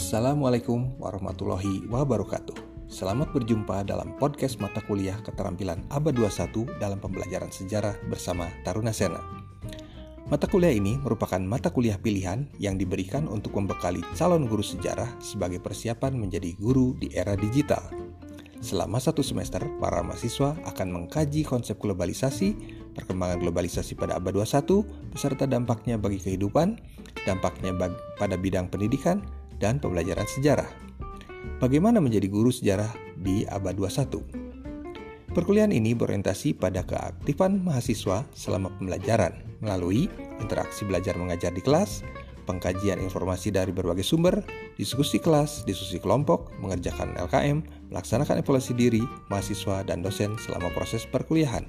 Assalamualaikum warahmatullahi wabarakatuh. Selamat berjumpa dalam podcast mata kuliah keterampilan abad 21 dalam pembelajaran sejarah bersama Taruna Sena. Mata kuliah ini merupakan mata kuliah pilihan yang diberikan untuk membekali calon guru sejarah sebagai persiapan menjadi guru di era digital. Selama satu semester, para mahasiswa akan mengkaji konsep globalisasi, perkembangan globalisasi pada abad 21, beserta dampaknya bagi kehidupan, dampaknya pada bidang pendidikan, dan pembelajaran sejarah. Bagaimana menjadi guru sejarah di abad 21? Perkuliahan ini berorientasi pada keaktifan mahasiswa selama pembelajaran melalui interaksi belajar mengajar di kelas, pengkajian informasi dari berbagai sumber, diskusi kelas, diskusi kelompok, mengerjakan LKM, melaksanakan evaluasi diri, mahasiswa, dan dosen selama proses perkuliahan.